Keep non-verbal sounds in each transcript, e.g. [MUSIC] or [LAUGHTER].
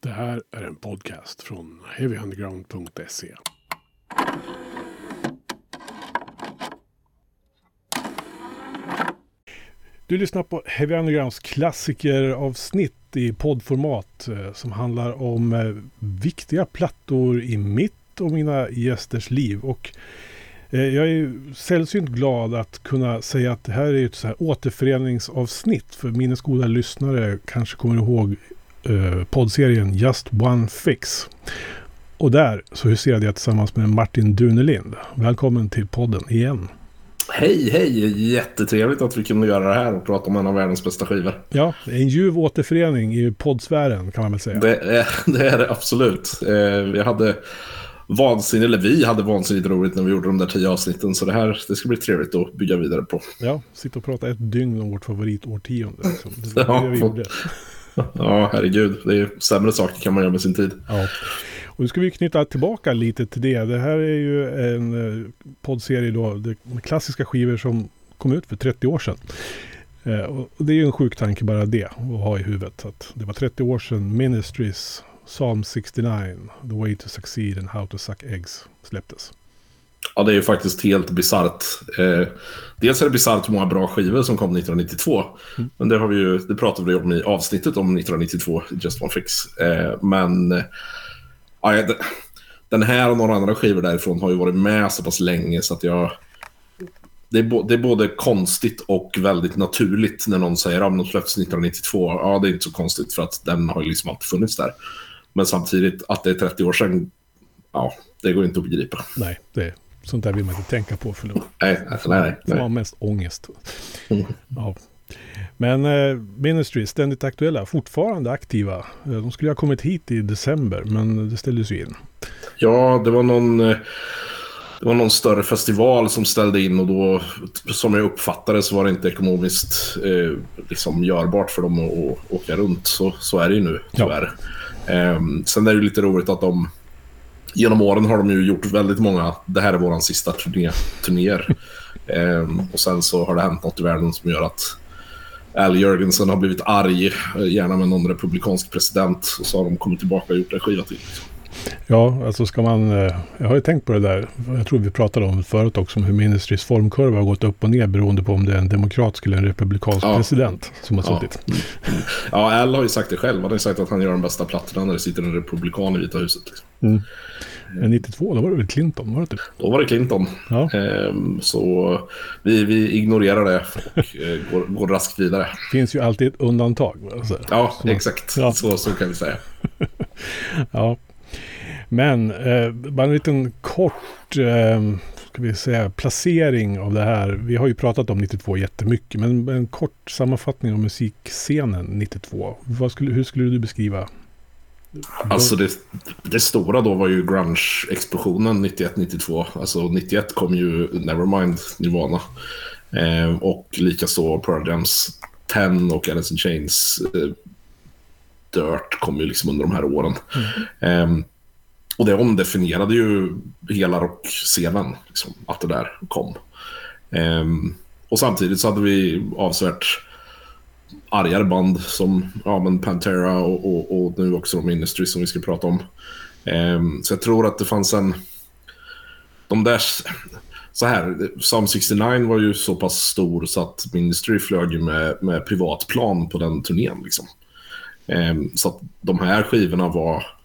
Det här är en podcast från heavyunderground.se. Du lyssnar på Heavy Undergrounds klassikeravsnitt i poddformat eh, som handlar om eh, viktiga plattor i mitt och mina gästers liv. Och eh, jag är sällsynt glad att kunna säga att det här är ett så här återföreningsavsnitt. För minnesgoda goda lyssnare kanske kommer ihåg eh, poddserien Just One Fix. Och där så huserade jag tillsammans med Martin Dunelind. Välkommen till podden igen. Hej, hej! Jättetrevligt att vi kunde göra det här och prata om en av världens bästa skivor. Ja, en ljuv återförening i poddsfären kan man väl säga. Det är [LAUGHS] det, är det absolut. Eh, vi hade vansinnigt, eller vi hade vansinnigt roligt när vi gjorde de där tio avsnitten. Så det här det ska bli trevligt att bygga vidare på. Ja, sitta och prata ett dygn om vårt favoritårtionde. Liksom. Det var [LAUGHS] det vi gjorde. Ja, herregud. Det är sämre saker kan man göra med sin tid. Ja. Och nu ska vi knyta tillbaka lite till det. Det här är ju en eh, poddserie då, med klassiska skivor som kom ut för 30 år sedan. Eh, och det är ju en sjuk tanke bara det att ha i huvudet. Att det var 30 år sedan Ministries Psalm 69, The Way to Succeed and How to Suck Eggs släpptes. Ja, det är ju faktiskt helt bisarrt. Eh, dels är det bisarrt hur många bra skivor som kom 1992. Mm. Men det, har vi ju, det pratade vi om i avsnittet om 1992, Just One Fix. Eh, men eh, ja, den här och några andra skivor därifrån har ju varit med så pass länge så att jag... Det är, det är både konstigt och väldigt naturligt när någon säger att de släpptes 1992. Ja, det är inte så konstigt för att den har ju liksom alltid funnits där. Men samtidigt att det är 30 år sedan, ja, det går inte att begripa. Nej, det Sånt där vill man inte tänka på för då nej, nej, nej. får man mest ångest. Mm. Ja. Men eh, Ministry, ständigt aktuella, fortfarande aktiva. Eh, de skulle ha kommit hit i december, men det ställdes ju in. Ja, det var någon... Eh, det var någon större festival som ställde in och då, som jag uppfattade så var det inte ekonomiskt eh, liksom görbart för dem att, att åka runt. Så, så är det ju nu, tyvärr. Ja. Eh, sen är det ju lite roligt att de genom åren har de ju gjort väldigt många, det här är våran sista turné, turnéer. ehm, och sen så har det hänt något i världen som gör att Al Jörgensen har blivit arg, eh, gärna med någon republikansk president. Och så har de kommit tillbaka och gjort en skiva till. Liksom. Ja, alltså ska man... Eh, jag har ju tänkt på det där. Jag tror vi pratade om förut också. Om hur Ministries formkurva har gått upp och ner beroende på om det är en demokratisk eller en republikansk ja. president som har suttit. Ja. Ja, Al har ju sagt det själv. Han har ju sagt att han gör de bästa plattorna när det sitter en republikan i Vita huset. Liksom. Mm. Men 92, då var det väl Clinton? Var det typ? Då var det Clinton. Ja. Ehm, så vi, vi ignorerar det och eh, går, går raskt vidare. Det finns ju alltid ett undantag. Alltså. Ja, så exakt. Ja. Så, så kan vi säga. [LAUGHS] ja. Men eh, bara en liten kort eh, ska vi säga, placering av det här. Vi har ju pratat om 92 jättemycket, men en kort sammanfattning av musikscenen 92. Vad skulle, hur skulle du beskriva Alltså det, det stora då var ju grunge-explosionen 91-92. Alltså 91 kom ju Nevermind Nirvana. Eh, och likaså Pearl Jams 10 och Alice in Chains eh, Dirt kom ju liksom under de här åren. Mm. Eh, och det omdefinierade ju hela rockscenen, liksom, att det där kom. Eh, och samtidigt så hade vi avsevärt argare band som ja, men Pantera och, och, och nu också de industries som vi ska prata om. Um, så jag tror att det fanns en... De där... Så här, Sam 69 var ju så pass stor så att Ministry flög med, med privatplan på den turnén. Liksom. Um, så att de här skivorna var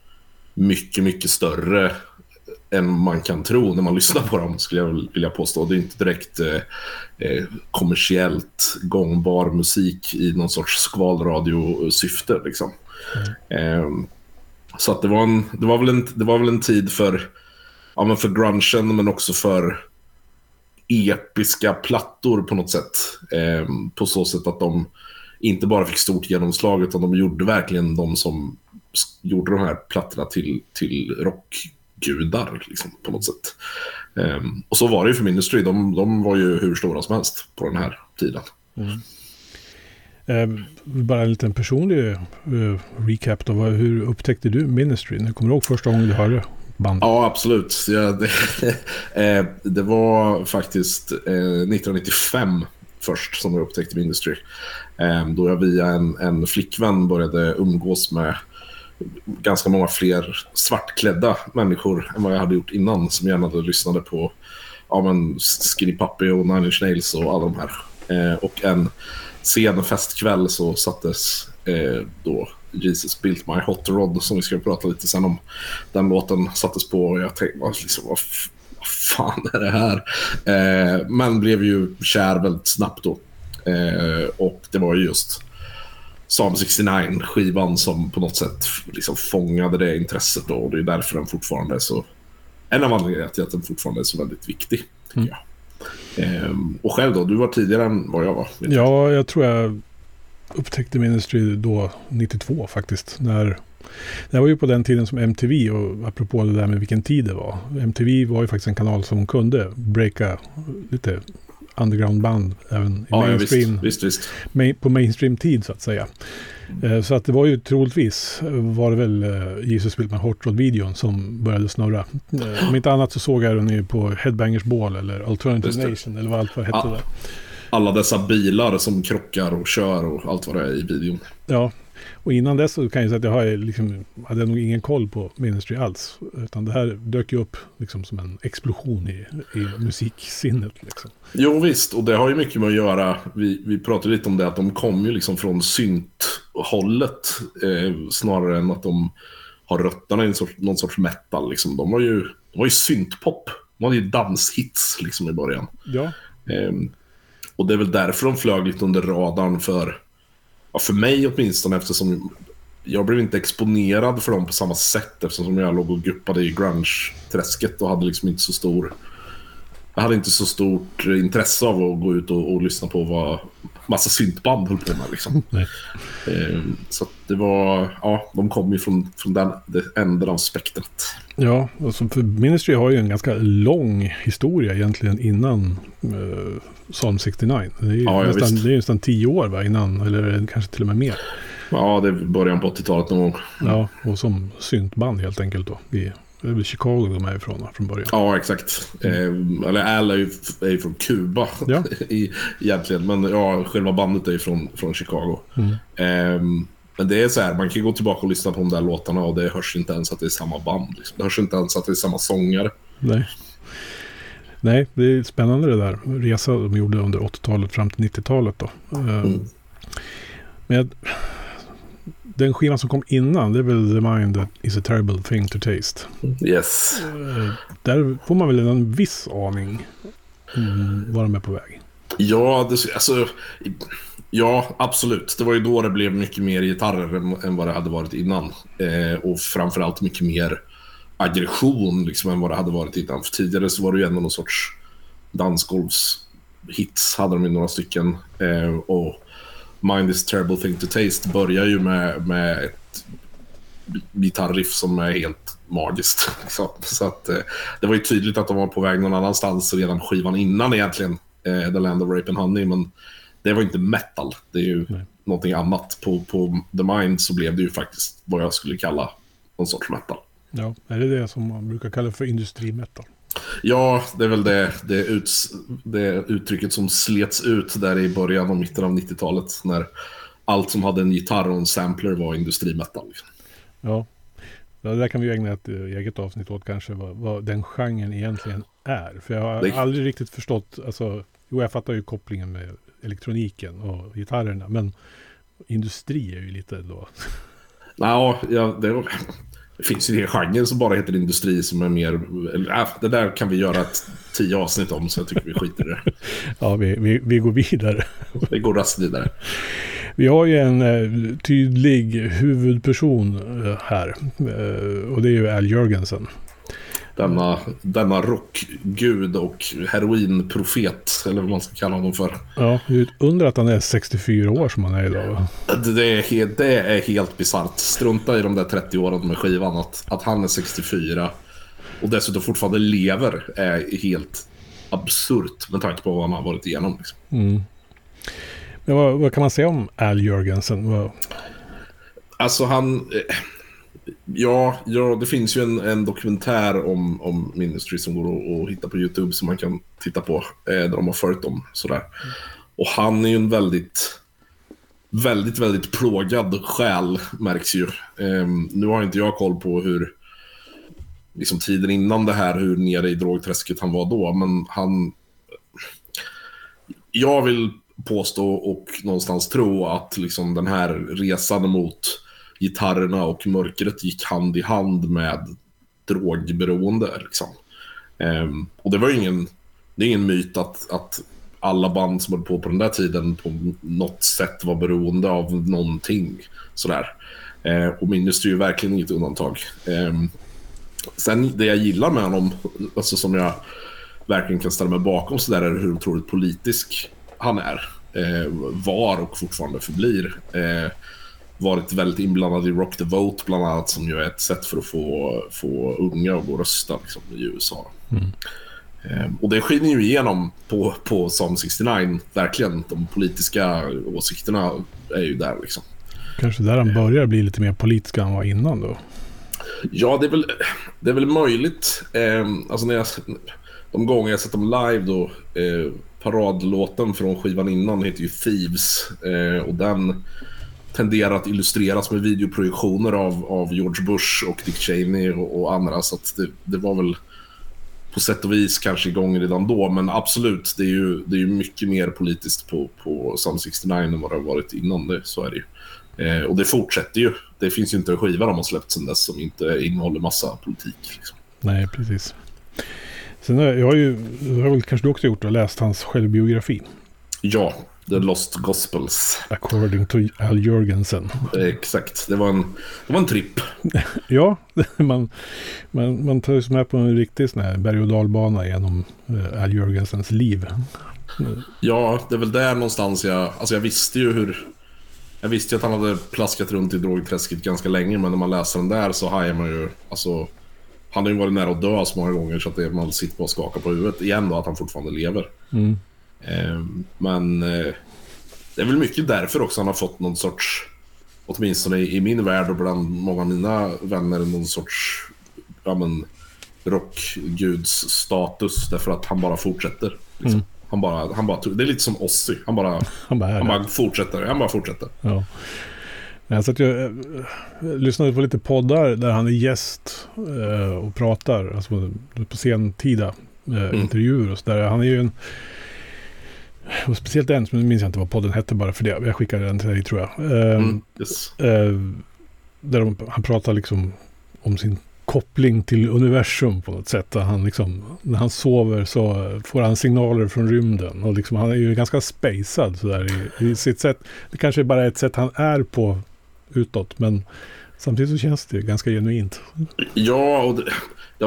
mycket, mycket större än man kan tro när man [LAUGHS] lyssnar på dem, skulle jag vilja påstå. Det är inte direkt eh, eh, kommersiellt gångbar musik i någon sorts skvalradiosyfte. Liksom. Mm. Eh, så att det, var en, det, var väl en, det var väl en tid för, ja, men för grungen, men också för episka plattor på något sätt. Eh, på så sätt att de inte bara fick stort genomslag, utan de gjorde verkligen de som gjorde de här plattorna till, till rock gudar liksom, på något sätt. Um, och så var det ju för Ministry. De, de var ju hur stora som helst på den här tiden. Mm. Um, bara en liten personlig uh, recap då. Hur upptäckte du Ministry? När kommer du ihåg första gången du hörde bandet? Ja, absolut. Ja, det, [LAUGHS] eh, det, var faktiskt eh, 1995 först som jag upptäckte Ministry. Eh, då jag via en, en flickvän började umgås med ganska många fler svartklädda människor än vad jag hade gjort innan som gärna lyssnade på ja, men Skinny Puppy och Nine Inch Nails och alla de här. Eh, och en sen festkväll så sattes eh, då Jesus Built My Hot Rod som vi ska prata lite sen om. Den låten sattes på och jag tänkte liksom, vad, vad fan är det här? Eh, men blev ju kär väldigt snabbt då. Eh, och det var ju just Psalm 69-skivan som på något sätt liksom fångade det intresset då. Och det är därför den fortfarande är så... En av anledningarna till att den fortfarande är så väldigt viktig, tycker mm. jag. Ehm, och själv då? Du var tidigare än vad jag var. Ja, jag tror jag upptäckte Ministry då 92 faktiskt. När, det var ju på den tiden som MTV och apropå det där med vilken tid det var. MTV var ju faktiskt en kanal som kunde breaka lite undergroundband även i ja, mainstream. Visst, visst, visst. på mainstream-tid så att säga. Mm. Så att det var ju troligtvis var det väl eh, Jesus Built My Hot Rod-videon som började snurra. Eh, om inte annat så såg jag den ju på Headbangers Ball eller Alternative Nation eller vad allt vad hette ja. där. Alla dessa bilar som krockar och kör och allt vad det är i videon. Ja, och innan dess så kan jag säga att jag har liksom, hade nog ingen koll på Ministry alls. Utan det här dök ju upp liksom som en explosion i, i musiksinnet. Liksom. Jo visst, och det har ju mycket med att göra. Vi, vi pratade lite om det att de kom ju liksom från synthållet. Eh, snarare än att de har rötterna i en sorts, någon sorts metal. Liksom. De var ju, de var ju syntpop. De hade ju danshits liksom i början. Ja. Eh, och det är väl därför de flög lite under radarn för ja, för mig åtminstone eftersom jag blev inte exponerad för dem på samma sätt eftersom jag låg och guppade i grunge-träsket och hade liksom inte så stor... Jag hade inte så stort intresse av att gå ut och, och lyssna på vad massa syntband höll på med. Liksom. [LAUGHS] eh, så det var, ja, de kom ju från, från den änden av spektrat. Ja, alltså för Ministry har ju en ganska lång historia egentligen innan eh, Psalm 69. Det är ju ja, nästan, det är nästan tio år va, innan, eller kanske till och med mer. Ja, det är början på 80-talet någon gång. Ja, och som syntband helt enkelt då. I, det är väl Chicago de är ifrån från början. Ja, exakt. Mm. Eh, eller Al är ju, är ju från Kuba ja. [LAUGHS] i, egentligen. Men ja, själva bandet är ju från, från Chicago. Mm. Eh, men det är så här, man kan gå tillbaka och lyssna på de där låtarna och det hörs inte ens att det är samma band. Liksom. Det hörs inte ens att det är samma sångare. Nej. Nej, det är spännande det där. Resa de gjorde under 80-talet fram till 90-talet då. Ehm, mm. Men den skivan som kom innan, det är väl The Mind that is a terrible thing to taste. Yes. Ehm, där får man väl en viss aning om var de är på väg. Ja, det, alltså, ja, absolut. Det var ju då det blev mycket mer gitarrer än, än vad det hade varit innan. Eh, och framförallt mycket mer aggression liksom, än vad det hade varit innan. För tidigare så var det ju ändå någon sorts dansgolvshits, hade de ju några stycken. Eh, och Mind is terrible thing to taste börjar ju med, med ett gitarriff som är helt magiskt. [LAUGHS] Så, så att, eh, det var ju tydligt att de var på väg någon annanstans redan skivan innan egentligen, eh, The Land of Rape and Honey. Men det var inte metal, det är ju Nej. någonting annat. På, på The Mind så blev det ju faktiskt vad jag skulle kalla någon sorts metal. Ja, är det det som man brukar kalla för industrimetal? Ja, det är väl det, det, ut, det uttrycket som slets ut där i början och mitten av 90-talet. När allt som hade en gitarr och en sampler var industrimetal. Ja, det där kan vi ägna ett eh, eget avsnitt åt kanske. Vad, vad den genren egentligen är. För jag har det... aldrig riktigt förstått. Alltså, jo, jag fattar ju kopplingen med elektroniken och gitarrerna. Men industri är ju lite då... Ja, ja det finns ju en genre som bara heter industri som är mer... Eller, äh, det där kan vi göra ett tio avsnitt om så jag tycker vi skiter i det. [LAUGHS] ja, vi, vi, vi går vidare. [LAUGHS] vi går raskt vidare. Vi har ju en eh, tydlig huvudperson eh, här. Eh, och det är ju Al Jörgensen denna, denna rockgud och heroinprofet, eller vad man ska kalla honom för. Ja, under att han är 64 år som han är idag. Det är, helt, det är helt bisarrt. Strunta i de där 30 åren med skivan. Att, att han är 64 och dessutom fortfarande lever är helt absurt med tanke på vad han har varit igenom. Liksom. Mm. Men vad, vad, kan man säga om Al Jörgensen? Vad... Alltså han... Eh, Ja, ja, det finns ju en, en dokumentär om, om Ministry som går att, hitta på YouTube som man kan titta på. Eh, där de har följt dem sådär. Mm. Och han är ju en väldigt väldigt, väldigt plågad själ märks ju. Eh, nu har inte jag koll på hur, liksom tiden innan det här, hur nere i drogträsket han var då, men han... Jag vill påstå och någonstans tro att liksom den här resan mot gitarrerna och mörkret gick hand i hand med drogberoende. Liksom. Um, och det var ju ingen, det är ingen myt att, att alla band som höll på på den där tiden på något sätt var beroende av någonting. Sådär. Eh, och Ministry är ju verkligen inget undantag. Eh, sen det jag gillar med honom, alltså som jag verkligen kan ställa mig bakom sådär, är hur otroligt politisk han är. Eh, var och fortfarande förblir. Eh, varit väldigt inblandad i Rock the Vote bland annat som ju är ett sätt för att få, få unga att gå och rösta liksom, i USA. Mm. Ehm, och det skiner ju igenom på, på Psalm 69, verkligen. De politiska åsikterna är ju där liksom. Kanske där han börjar bli lite mer politisk än han var innan då? Ja, det är väl, det är väl möjligt. Eh, alltså när jag, de gånger jag sett dem live då, eh, paradlåten från skivan innan heter ju Thieves. Eh, och den tenderar att illustreras med videoprojektioner av, av George Bush och Dick Cheney och, och andra. Så det, det var väl på sätt och vis kanske igång redan då. Men absolut, det är ju, det är ju mycket mer politiskt på, på Sun 69 än vad det har varit innan. Det, så är det ju. Eh, och det fortsätter ju. Det finns ju inte en skiva de har släppt sedan dess som inte innehåller massa politik. Liksom. Nej, precis. Sen har jag ju, det har väl kanske du också gjort, och läst hans självbiografi. Ja, The Lost Gospels. According to Al Jörgensen. Exakt, det var en, det var en tripp. [LAUGHS] ja, [LAUGHS] man, man, man tar sig med på en riktig sån här berg och dalbana genom uh, Al Jörgensens liv. Ja, det är väl där någonstans jag... Alltså jag visste ju hur... Jag visste ju att han hade plaskat runt i drogträsket ganska länge, men när man läser den där så hajar man ju... Alltså, han har ju varit nära att dö så många gånger så att det, man sitter bara och skakar på huvudet igen då att han fortfarande lever. Mm. Ehm, men eh, det är väl mycket därför också han har fått någon sorts, åtminstone i min värld och bland många av mina vänner, någon sorts ja, men, rockgudsstatus. Därför att han bara fortsätter. Liksom. Mm. Han bara, han bara, det är lite som Ozzy. Han bara, [LAUGHS] han bara, han bara fortsätter. Han bara fortsätter. Ja. Jag, satt jag, jag lyssnade på lite poddar där han är gäst eh, och pratar. Alltså på sentida eh, mm. intervjuer och sådär. Han är ju en och speciellt en, men minns jag inte vad podden hette bara för det. Jag skickade den till dig tror jag. Uh, mm, yes. uh, där de, han pratar liksom om sin koppling till universum på något sätt. Han liksom, när han sover så får han signaler från rymden. Och liksom, han är ju ganska spacad sådär i, i sitt sätt. Det kanske är bara ett sätt han är på utåt. Men samtidigt så känns det ganska genuint. Ja, och det,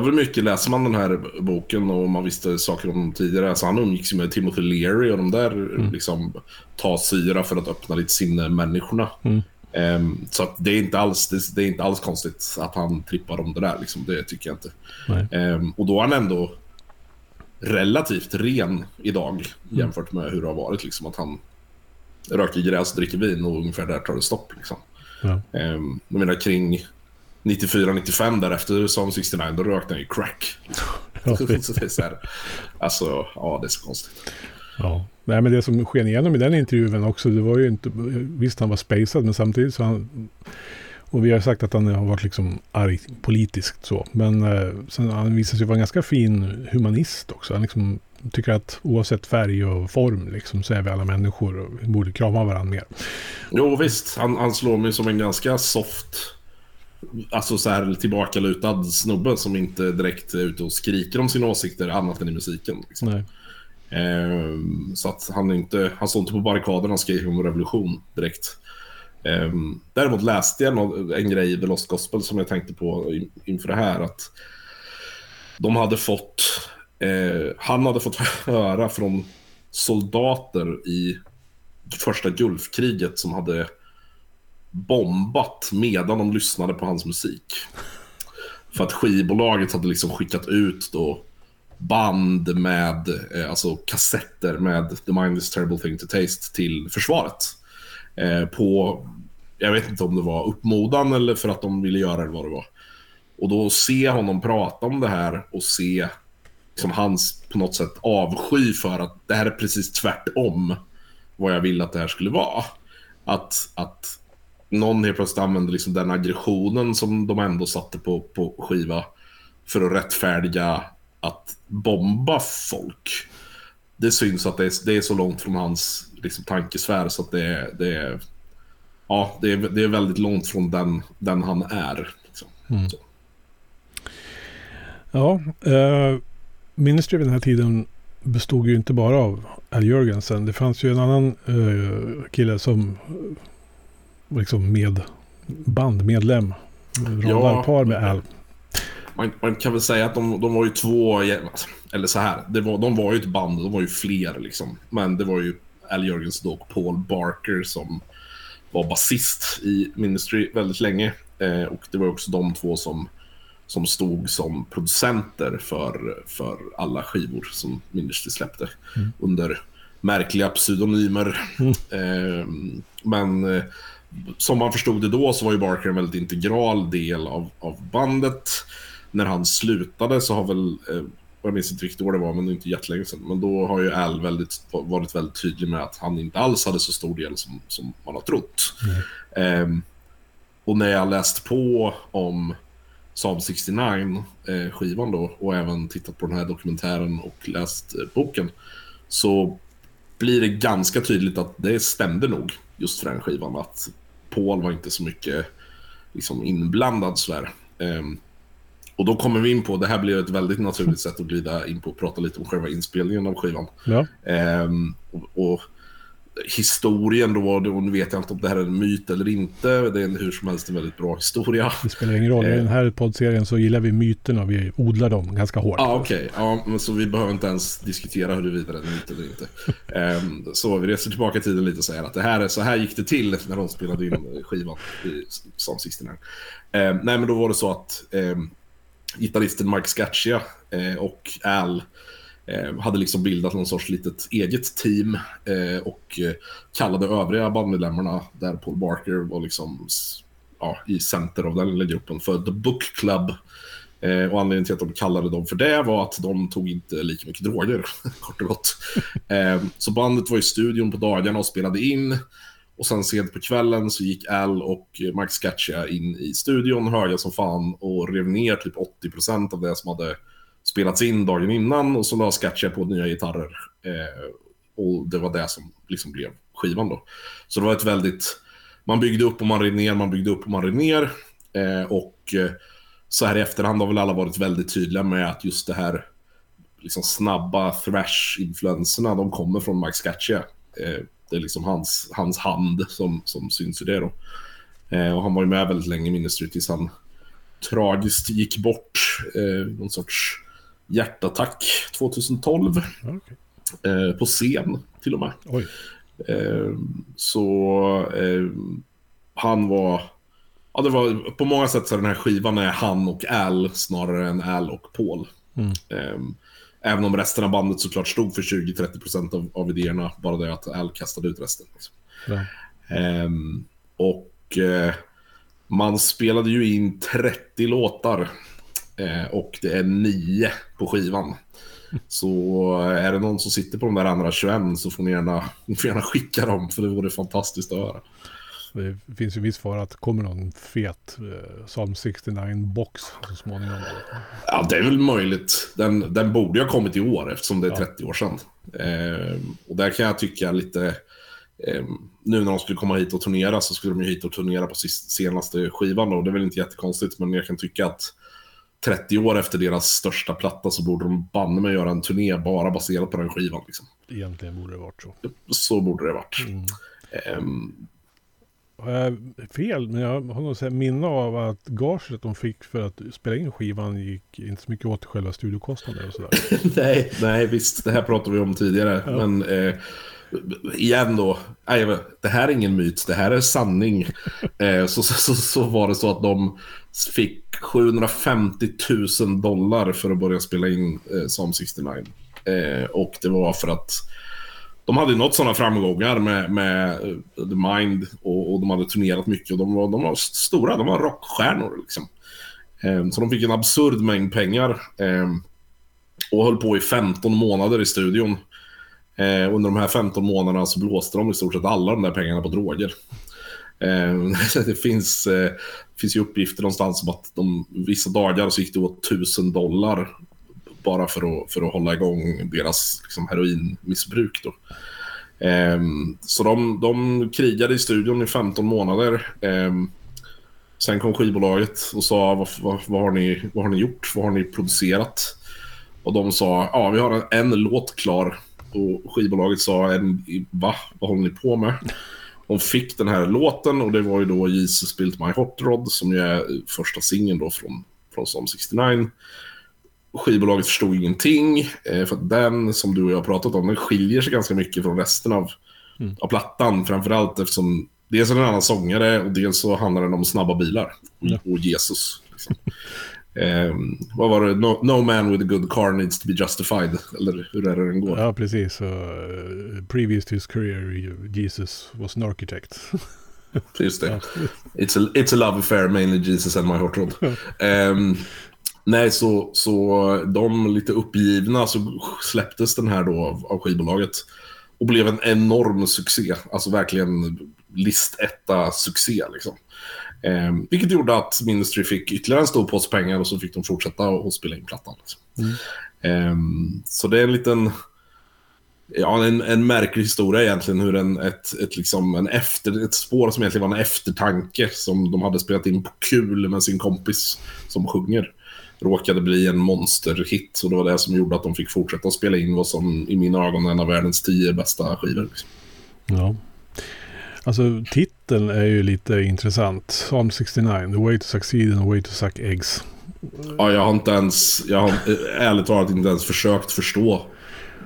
det var mycket, läser man den här boken och man visste saker om tidigare. Alltså han umgicks med Timothy Leary och de där mm. liksom tar syra för att öppna lite sinne människorna. Mm. Um, så det, är inte alls, det, det, är inte alls konstigt att han trippar om det där. Liksom. Det tycker jag inte. Um, och då är han ändå relativt ren idag jämfört med hur det har varit. Liksom, att han röker gräs och dricker vin och ungefär där tar det stopp. Liksom. Ja. Um, jag menar kring 94-95 därefter som 69, då rökte han ju crack. [LAUGHS] Så det är så här, alltså, ja det är så konstigt. Ja, Nej, men det som sken igenom i den intervjun också, det var ju inte, visst han var spacad, men samtidigt så han, och vi har sagt att han har varit liksom arg politiskt så, men eh, sen han visar sig vara en ganska fin humanist också. Han liksom tycker att oavsett färg och form liksom, så är vi alla människor och borde krama varandra mer. Jo visst, han, han slår mig som en ganska soft Alltså så här tillbakalutad snubbe som inte direkt är ute och skriker om sina åsikter annat än i musiken. Liksom. Nej. Ehm, så att han inte, han stod inte på barrikaderna och skrek om revolution direkt. Ehm, däremot läste jag någon, en grej i The Lost Gospel som jag tänkte på inför det här. Att de hade fått, eh, han hade fått [LAUGHS] höra från soldater i första Gulfkriget som hade bombat medan de lyssnade på hans musik. För att skivbolaget hade liksom skickat ut då band med, eh, alltså kassetter med The Mind is terrible thing to taste till försvaret. Eh, på, jag vet inte om det var uppmodan eller för att de ville göra det vad det var. Och då se honom prata om det här och se liksom hans på något sätt avsky för att det här är precis tvärtom vad jag ville att det här skulle vara. Att, att någon helt plötsligt använde liksom den aggressionen som de ändå satte på, på skiva för att rättfärdiga att bomba folk. Det syns att det är, det är så långt från hans liksom, tankesfär så att det, är, det är... Ja, det är, det är väldigt långt från den, den han är. Liksom. Mm. Ja, eh, Ministry vid den här tiden bestod ju inte bara av Al Jörgensen. Det fanns ju en annan eh, kille som liksom med bandmedlem. Radarpar med Al. Man, man, kan väl säga att de, de var ju två, eller så här, det var, de var ju ett band, de var ju fler liksom. Men det var ju Al Jörgensen och Paul Barker som var basist i Ministry väldigt länge. Eh, och det var också de två som som stod som producenter för, för alla skivor som Ministry släppte mm. under märkliga pseudonymer. Mm. Eh, men som man förstod det då så var ju Barker en väldigt integral del av, av bandet. När han slutade så har väl, eh, jag minns inte vilket år det var, men inte jättelänge sedan. Men då har ju Al väldigt, varit väldigt tydlig med att han inte alls hade så stor del som, som man har trott. Mm. och när jag läst på om Saab 69, eh, skivan då, och även tittat på den här dokumentären och läst eh, boken, så blir det ganska tydligt att det stämde nog just för den skivan. Att Paul var inte så mycket liksom, inblandad sådär. Eh, och då kommer vi in på, det här blir ett väldigt naturligt sätt att glida in på och prata lite om själva inspelningen av skivan. Ja. Ehm, och, och historien då, då vet jag inte om det här är en myt eller inte. Det är en, hur som helst en väldigt bra historia. Det spelar ingen roll. I den här poddserien så gillar vi myterna och vi odlar dem ganska hårt. Ah, Okej, okay. ja, men så vi behöver inte ens diskutera huruvida det är en myt eller inte. um, så vi reser tillbaka i tiden lite och säger att det här är, så här gick det till när de spelade in skivan i Psalm 69. Um, nej, men då var det så att um, gitarristen Mike Scaccia uh, och Al Eh, hade liksom bildat någon sorts litet eget team eh, och eh, kallade övriga bandmedlemmarna, där Paul Barker var liksom ja, i center av den lilla gruppen, för The Book Club. Eh, och anledningen till att de kallade dem för det var att de tog inte lika mycket droger, [LAUGHS] kort och gott. Eh, så bandet var i studion på dagarna och spelade in. Och sen sent på kvällen så gick Al och Mike Scaccia in i studion, höga som fan, och rev ner typ 80% av det som hade spelats in dagen innan och så la Skatcha på nya gitarrer. Eh, och det var det som liksom blev skivan då. Så det var ett väldigt... Man byggde upp och man red ner, man byggde upp och man red ner. Eh, och eh, så här i efterhand har väl alla varit väldigt tydliga med att just det här liksom snabba thrash-influenserna, de kommer från Mike Scatcha. Eh, det är liksom hans, hans hand som, som syns i det då. Eh, och han var ju med väldigt länge i Ministry tills han tragiskt gick bort. Eh, någon sorts hjärtattack 2012. Okay. Eh, på scen till och med. Eh, så eh, han var... Ja, det var på många sätt så den här skivan är han och Al snarare än Al och Paul. Mm. Ehm, även om resten av bandet såklart stod för 20-30% av, av idéerna. Bara det att Al kastade ut resten. Liksom. Och eh, man spelade ju in 30 låtar och det är nio på skivan. Så är det någon som sitter på de där andra 21 så får ni gärna, ni får gärna skicka dem för det vore fantastiskt att höra. Det finns ju viss fara att det kommer någon fet eh, Psalm 69-box så småningom. Ja, det är väl möjligt. Den, den borde ju ha kommit i år eftersom det är 30 år sedan. Eh, och där kan jag tycka lite... Eh, nu när de skulle komma hit och turnera så skulle de ju hit och turnera på senaste skivan då. Det är väl inte jättekonstigt men jag kan tycka att 30 år efter deras största platta så borde de banne mig göra en turné bara baserat på den skivan. Liksom. Egentligen borde det varit så. Så borde det varit. Mm. Um, har jag fel, men jag har nog minne av att gaget de fick för att spela in skivan gick inte så mycket åt själva studiokostnader och sådär. [LAUGHS] nej, nej, visst. Det här pratade vi om tidigare. Ja. Men eh, igen då, det här är ingen myt, det här är sanning. [LAUGHS] eh, så, så, så, var det så att de fick 750 000 dollar för att börja spela in eh, Psalm 69. Eh, och det var för att de hade nått sådana framgångar med, med The Mind och, och, de hade turnerat mycket och de var, de var stora, de var rockstjärnor liksom. Så de fick en absurd mängd pengar och höll på i 15 månader i studion. Eh, under de här 15 månaderna så blåste de i stort sett alla de där pengarna på droger. Eh, [LAUGHS] det finns, eh, finns ju uppgifter någonstans om att de, vissa dagar så gick det åt 1000 dollar bara för att, för att hålla igång deras liksom, heroinmissbruk. Då. Eh, så de, de krigade i studion i 15 månader. Eh, sen kom skivbolaget och sa vad, vad, vad, har ni, vad har ni gjort? Vad har ni producerat? Och de sa ja, vi har en, en låt klar. Och skivbolaget sa en, va? Vad håller ni på med? De fick den här låten och det var ju då Jesus Built My Hot Rod som ju är första singeln då från, från Psalm 69 skivbolaget förstod ingenting. Eh, för att den, som du och jag har pratat om, den skiljer sig ganska mycket från resten av, mm. av plattan. Framförallt eftersom dels är det en annan sångare och dels så handlar den om snabba bilar. Ja. Och Jesus. Liksom. Eh, vad var det? No, no, man with a good car needs to be justified. Eller hur är det den går? Ja, precis. Uh, previous to his career, Jesus was an architect. [LAUGHS] Just det. It's a, it's a love affair, mainly Jesus and my rod. Um, Nej, så, så de lite uppgivna så släpptes den här då av, av skivbolaget. Och blev en enorm succé. Alltså verkligen listetta succé liksom. Eh, vilket gjorde att Ministry fick ytterligare en stor påse pengar och så fick de fortsätta och spela in plattan. Liksom. Mm. Eh, så det är en liten... Ja, en, en märklig historia egentligen hur en, ett, ett, liksom en efter, ett spår som egentligen var en eftertanke som de hade spelat in på kul med sin kompis som sjunger råkade bli en monsterhit. Och det var det som gjorde att de fick fortsätta spela in vad som i mina ögon är en av världens tio bästa skivor. Liksom. Ja. Alltså titeln är ju lite intressant. Psalm 69, The Way to Succeed and The Way to Suck Eggs. Ja, jag har inte ens, jag har ärligt talat inte ens försökt förstå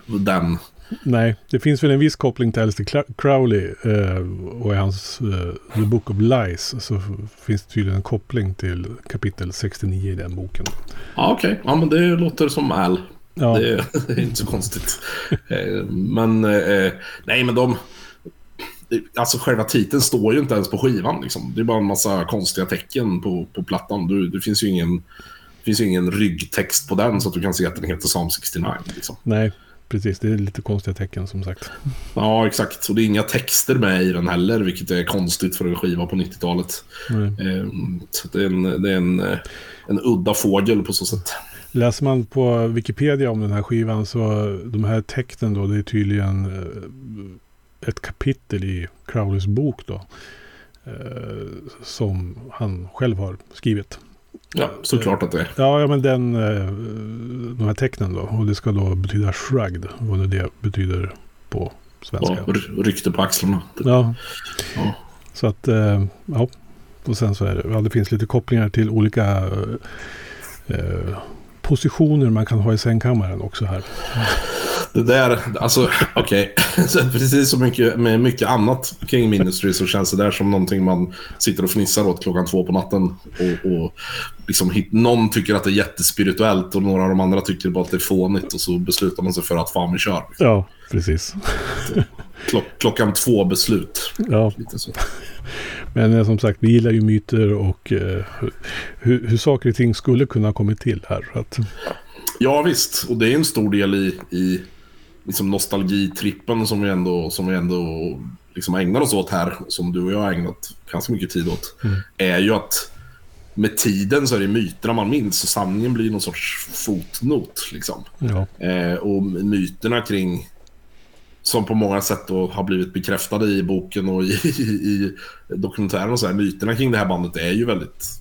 den Nej, det finns väl en viss koppling till Alistair Crowley eh, och i hans eh, The Book of Lies så finns det tydligen en koppling till kapitel 69 i den boken. Ja, okej. Okay. Ja, men det låter som Al. Ja. Det, är, [LAUGHS] det, är inte så konstigt. [LAUGHS] eh, men, eh, nej men de... Alltså själva titeln står ju inte ens på skivan liksom. Det är bara en massa konstiga tecken på, på plattan. Du, det finns ju ingen... Finns ju ingen ryggtext på den så att du kan se att den heter Psalm 69. Liksom. Nej, precis. Det är lite konstiga tecken som sagt. Ja, exakt. Och det är inga texter med i den heller, vilket är konstigt för en skiva på 90-talet. Mm. Så det är, en, det är en, en udda fågel på så sätt. Läser man på Wikipedia om den här skivan så de här tecknen då, det är tydligen eh, ett kapitel i Crowleys bok då. Eh, som han själv har skrivit. Ja, såklart att det är. Ja, ja men den, eh, de här tecknen då. Och det ska då betyda shrugged. Vad det betyder på svenska. Ja, rykte på axlarna. Ja. ja. Så att, eh, ja. Och sen så är det, ja, det finns lite kopplingar till olika eh, positioner man kan ha i sängkammaren också här. Det där, alltså okej. [LAUGHS] Okay. Precis som mycket, med mycket annat kring Ministry så känns det där som någonting man sitter och fnissar åt klockan två på natten. Och, och liksom, hit, någon tycker att det är jättespirituellt och några av de andra tycker bara att det är fånigt och så beslutar man sig för att fan vi kör. Ja, precis. Klock, klockan två beslut. Ja. Men eh, som sagt, vi gillar ju myter och eh, hur, hur saker och ting skulle kunna ha kommit till här. Att... Ja visst, och det är en stor del i, i liksom nostalgitrippen som vi ändå, som vi ändå liksom ägnar oss åt här, som du och jag har ägnat ganska mycket tid åt, mm. är ju att med tiden så är det myterna man minns och sanningen blir någon sorts fotnot. Liksom. Ja. Eh, och myterna kring, som på många sätt då har blivit bekräftade i boken och i, i, i dokumentären och så här, myterna kring det här bandet är ju väldigt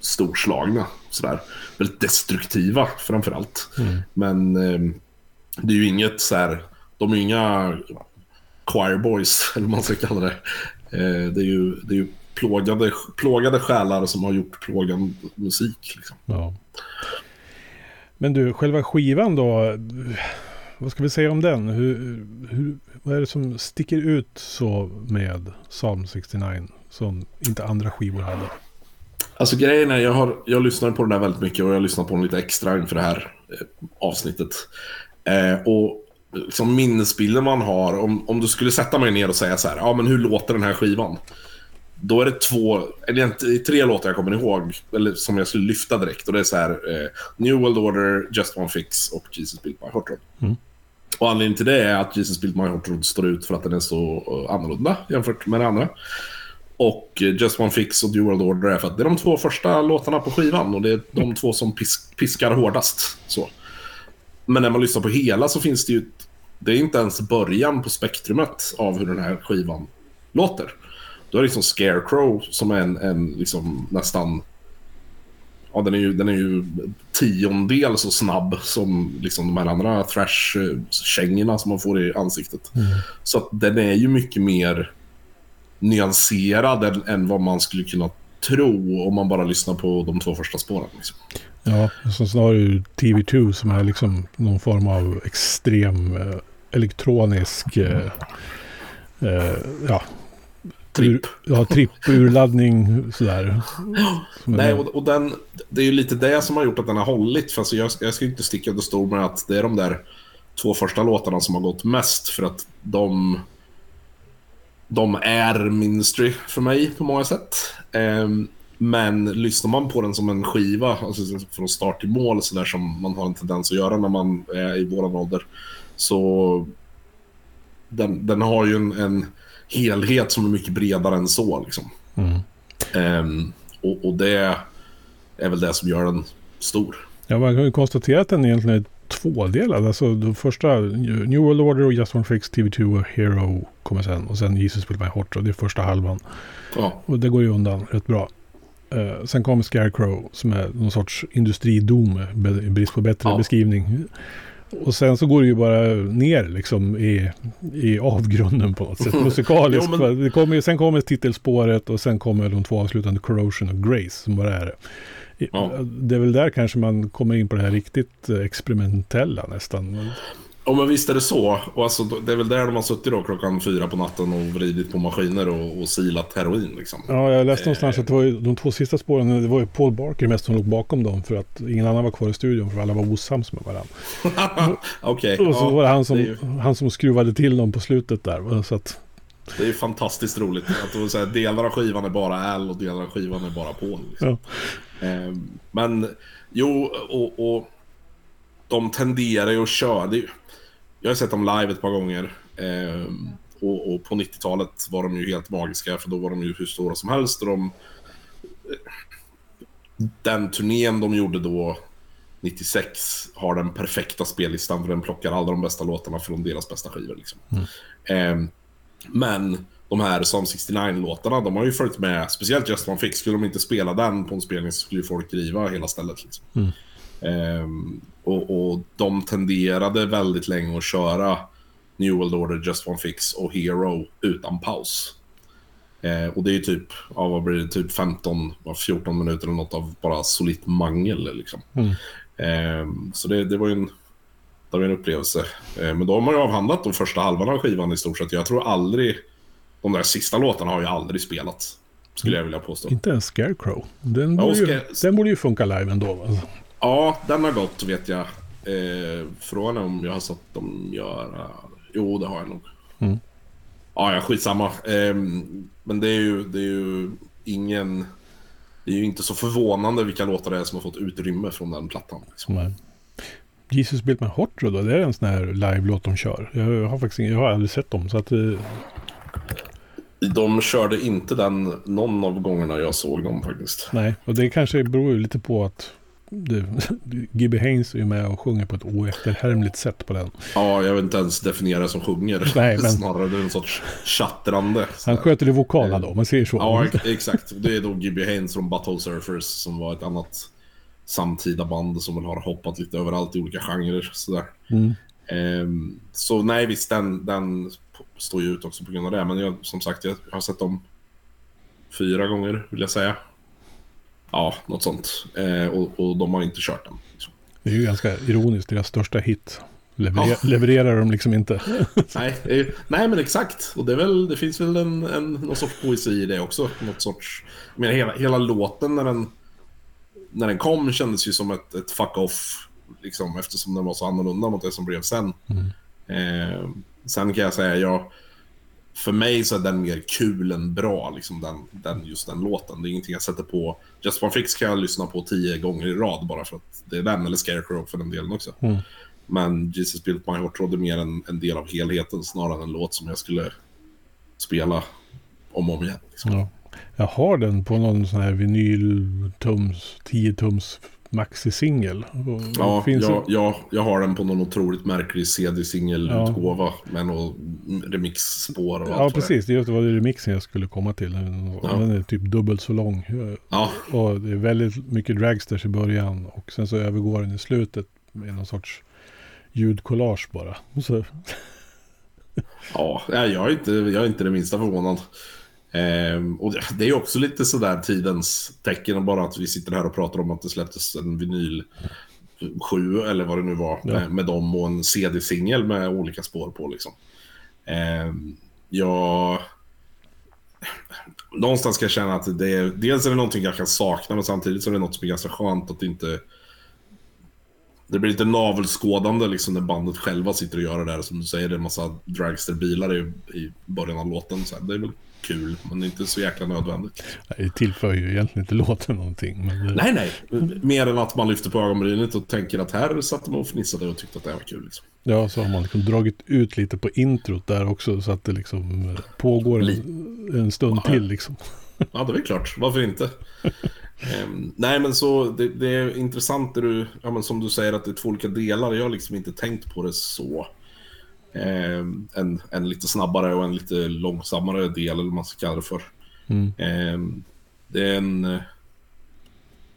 storslagna. Sådär. Väldigt destruktiva framförallt. Mm. Men eh, det är ju inget så här, de är ju inga choir boys, [LAUGHS] eller vad man ska kalla det. Eh, det är ju, det är ju plågade, plågade själar som har gjort plågande musik. Liksom. Ja. Men du, själva skivan då, vad ska vi säga om den? Hur, hur, vad är det som sticker ut så med Psalm 69 som inte andra skivor hade? Alltså grejen är, jag har, jag lyssnar på den där väldigt mycket och jag har lyssnat på den lite extra inför det här eh, avsnittet. Eh, och liksom minnesbilden man har, om, om du skulle sätta mig ner och säga så här, ja men hur låter den här skivan? Då är det två, eller tre låtar jag kommer ihåg, eller som jag skulle lyfta direkt. Och det är så här, eh, New World Order, Just One Fix och Jesus Built My Rod. Mm. Och anledningen till det är att Jesus Built My Hot Rod står ut för att den är så eh, annorlunda jämfört med det andra. Och eh, Just One Fix och The World Order är för att det är de två första låtarna på skivan och det är de två som pisk piskar hårdast. Så. Men när man lyssnar på hela så finns det ju... Det är inte ens början på spektrumet av hur den här skivan låter. Då är det liksom Scarecrow som är en, en liksom nästan... Ja, den är ju, den är ju tiondel så snabb som liksom de här andra thrash-kängorna som man får i ansiktet. Mm. Så att den är ju mycket mer nyanserad än, än, vad man skulle kunna tro om man bara lyssnar på de två första spåren. Liksom. Ja, så snarare TV2 som är liksom någon form av extrem eh, elektronisk eh, eh, ja, Tripp. Ja, tripp-urladdning sådär. Nej, och, och den, det är ju lite det som har gjort att den har hållit. För alltså jag, jag ska inte sticka under stol med att det är de där två första låtarna som har gått mest. För att de, de är ministry för mig på många sätt. Um, men lyssnar man på den som en skiva, alltså från start till mål, så där som man har en tendens att göra när man är i våran ålder, så den, den har ju en, en helhet som är mycket bredare än så. Liksom. Mm. Um, och, och, det är väl det som gör den stor. Ja, man kan ju konstatera att den egentligen är tvådelad. Alltså det första, New World Order och Just One Fix, TV2 och Hero kommer sen. Och sen Jesus Will My Hot Rod, det är första halvan. Ja. Och det går ju undan rätt bra. Uh, sen kommer Scarecrow som är någon sorts industridom, i brist på bättre ja. beskrivning. Och sen så går det ju bara ner liksom i, i avgrunden på något sätt. Musikaliskt. jo, men... det kommer, sen kommer titelspåret och sen kommer de två avslutande Corrosion och Grace som bara är. Ja. Det är väl där kanske man kommer in på det här riktigt experimentella nästan. Ja men visst är det så. Och alltså, det är väl där de har suttit då klockan fyra på natten och vridit på maskiner och, och silat heroin liksom. Ja, jag läste någonstans att det var ju, de två sista spåren, det var ju Paul Barker mest som låg bakom dem för att ingen annan var kvar i studion för alla var osams med varandra. [LAUGHS] Okej. Okay, och så ja, var det han som, det ju... han som skruvade till dem på slutet där. Så att... Det är ju fantastiskt roligt att säga, delar av skivan är bara Al och delar av skivan är bara Paul. Liksom. Ja. Eh, men jo, och, och de tenderar ju att köra. Det är, jag har sett dem live ett par gånger. Eh, och, och, på 90-talet var de ju helt magiska för då var de ju hur stora som helst. Och de, den turnén de gjorde då, 96, har den perfekta spellistan för den plockar alla de bästa låtarna från deras bästa skivor. Liksom. Mm. Eh, men de här Psalm 69-låtarna, de har ju följt med, speciellt Just One Fix. Skulle de inte spela den på en spelning så skulle ju folk riva hela stället. Liksom. Mm. Um, och, och, de tenderade väldigt länge att köra New World Order, Just One Fix och Hero utan paus. Eh, och det är ju typ, ja, vad blir det, typ 15, 14 minuter eller något av bara solitt mangel liksom. Mm. Eh, så det, det, var ju en, det var en upplevelse. Eh, men då har man ju avhandlat de första halvan av skivan i stort sett. Jag tror aldrig, de där sista låtarna har ju aldrig spelat. Skulle jag vilja påstå. Inte ens Scarecrow. Den borde, ja, ju, den borde ju funka live ändå. Alltså. Ja, den har gått vet jag. Eh, frågan är om jag har sett dem göra... Jo, det har jag nog. Mm. Ja, ja, skitsamma. Eh, men det är, ju, det är ju ingen... Det är ju inte så förvånande vilka låtar det är som har fått utrymme från den plattan. Liksom. Nej. Jesus Built My Rod då, det är en sån här live-låt de kör. Jag har faktiskt jag har aldrig sett dem. Så att, eh... De körde inte den någon av gångerna jag såg dem faktiskt. Nej, och det kanske beror lite på att det, [LAUGHS] Gibby Haynes är ju med och sjunger på ett oefterhärmligt sätt på den. Ja, jag vill inte ens definiera det som sjunger. [LAUGHS] Nej, men... Snarare det är en sorts tjattrande. Han sköter det vokala då, man ser så. Ja, exakt. Det är då Gibby Haynes från Butthole Surfers som var ett annat samtida band som väl har hoppat lite överallt i olika genrer. Sådär. Mm. Um, så nej, visst, den, den står ju ut också på grund av det. Men jag, som sagt, jag har sett dem fyra gånger, vill jag säga. Ja, något sånt. Eh, och, och, de har inte kört den. Liksom. Det är ju ganska ironiskt, deras största hit. Leverer ja. Levererar de liksom inte. [LAUGHS] nej, eh, nej, men exakt. Och det, är väl, det finns väl en, en, någon sorts poesi i det också. Något sorts... Men hela, hela låten när den, när den kom kändes ju som ett, ett fuck-off. Liksom, eftersom den var så annorlunda mot det som blev sen. Mm. Eh, sen kan jag säga, jag för mig så är den mer kul än bra, liksom den, den, just den låten. Det är ingenting jag sätter på. Just One Fix kan jag lyssna på tio gånger i rad bara för att det är den, eller Scarecrow för den delen också. Mm. Men Jesus Built My Heart Rod är mer en, en del av helheten snarare än en låt som jag skulle spela om och om igen. Liksom. Ja. Jag har den på någon sån här vinyltums, 10-tums maxi-singel. Ja, finns jag, jag, jag har den på någon otroligt märklig CD-singelutgåva med något remixspår och Ja, allt precis. Det var remixen jag skulle komma till. Den, Ja. den är typ dubbelt så lång. Ja, Och det är väldigt mycket dragsters i början. Och sen så övergår den i slutet med någon sorts ljudkollage bara. Så, ja jag, är inte, jag är inte det minsta förvånad. Ehm, och det, är också lite sådär tidens tecken, bara att vi sitter här och pratar om att det släpptes en vinyl 7 eller vad det nu var, Ja. med, med dem och en CD-singel med olika spår på liksom. Ehm, jag... Någonstans ska jag känna att det är, dels är det någonting jag kan sakna, men samtidigt så är det något som är ganska skönt att inte... Det blir lite navelskådande liksom när bandet själva sitter och gör det där. Som du säger, det är en massa dragsterbilar i, i början av låten. Så här, det är väl kul, men det är inte så jäkla nödvändigt. det tillför ju egentligen inte låten någonting. Det, Nej, nej. Mer än att man lyfter på ögonbrynet och tänker att här satt man och fnissade och tyckte att det här var kul. Liksom. Ja, så har man liksom dragit ut lite på introt där också. Så att det liksom pågår en, en stund Ja. till liksom. Ja, det är klart. Varför inte? [LAUGHS] Ehm, nej, men så det, det är intressant det du, ja, men som du säger att det är två olika delar. Jag har liksom inte tänkt på det så. Ehm, en, en lite snabbare och en lite långsammare del, eller vad man ska kalla det för. Mm. Ehm, det är en... eh,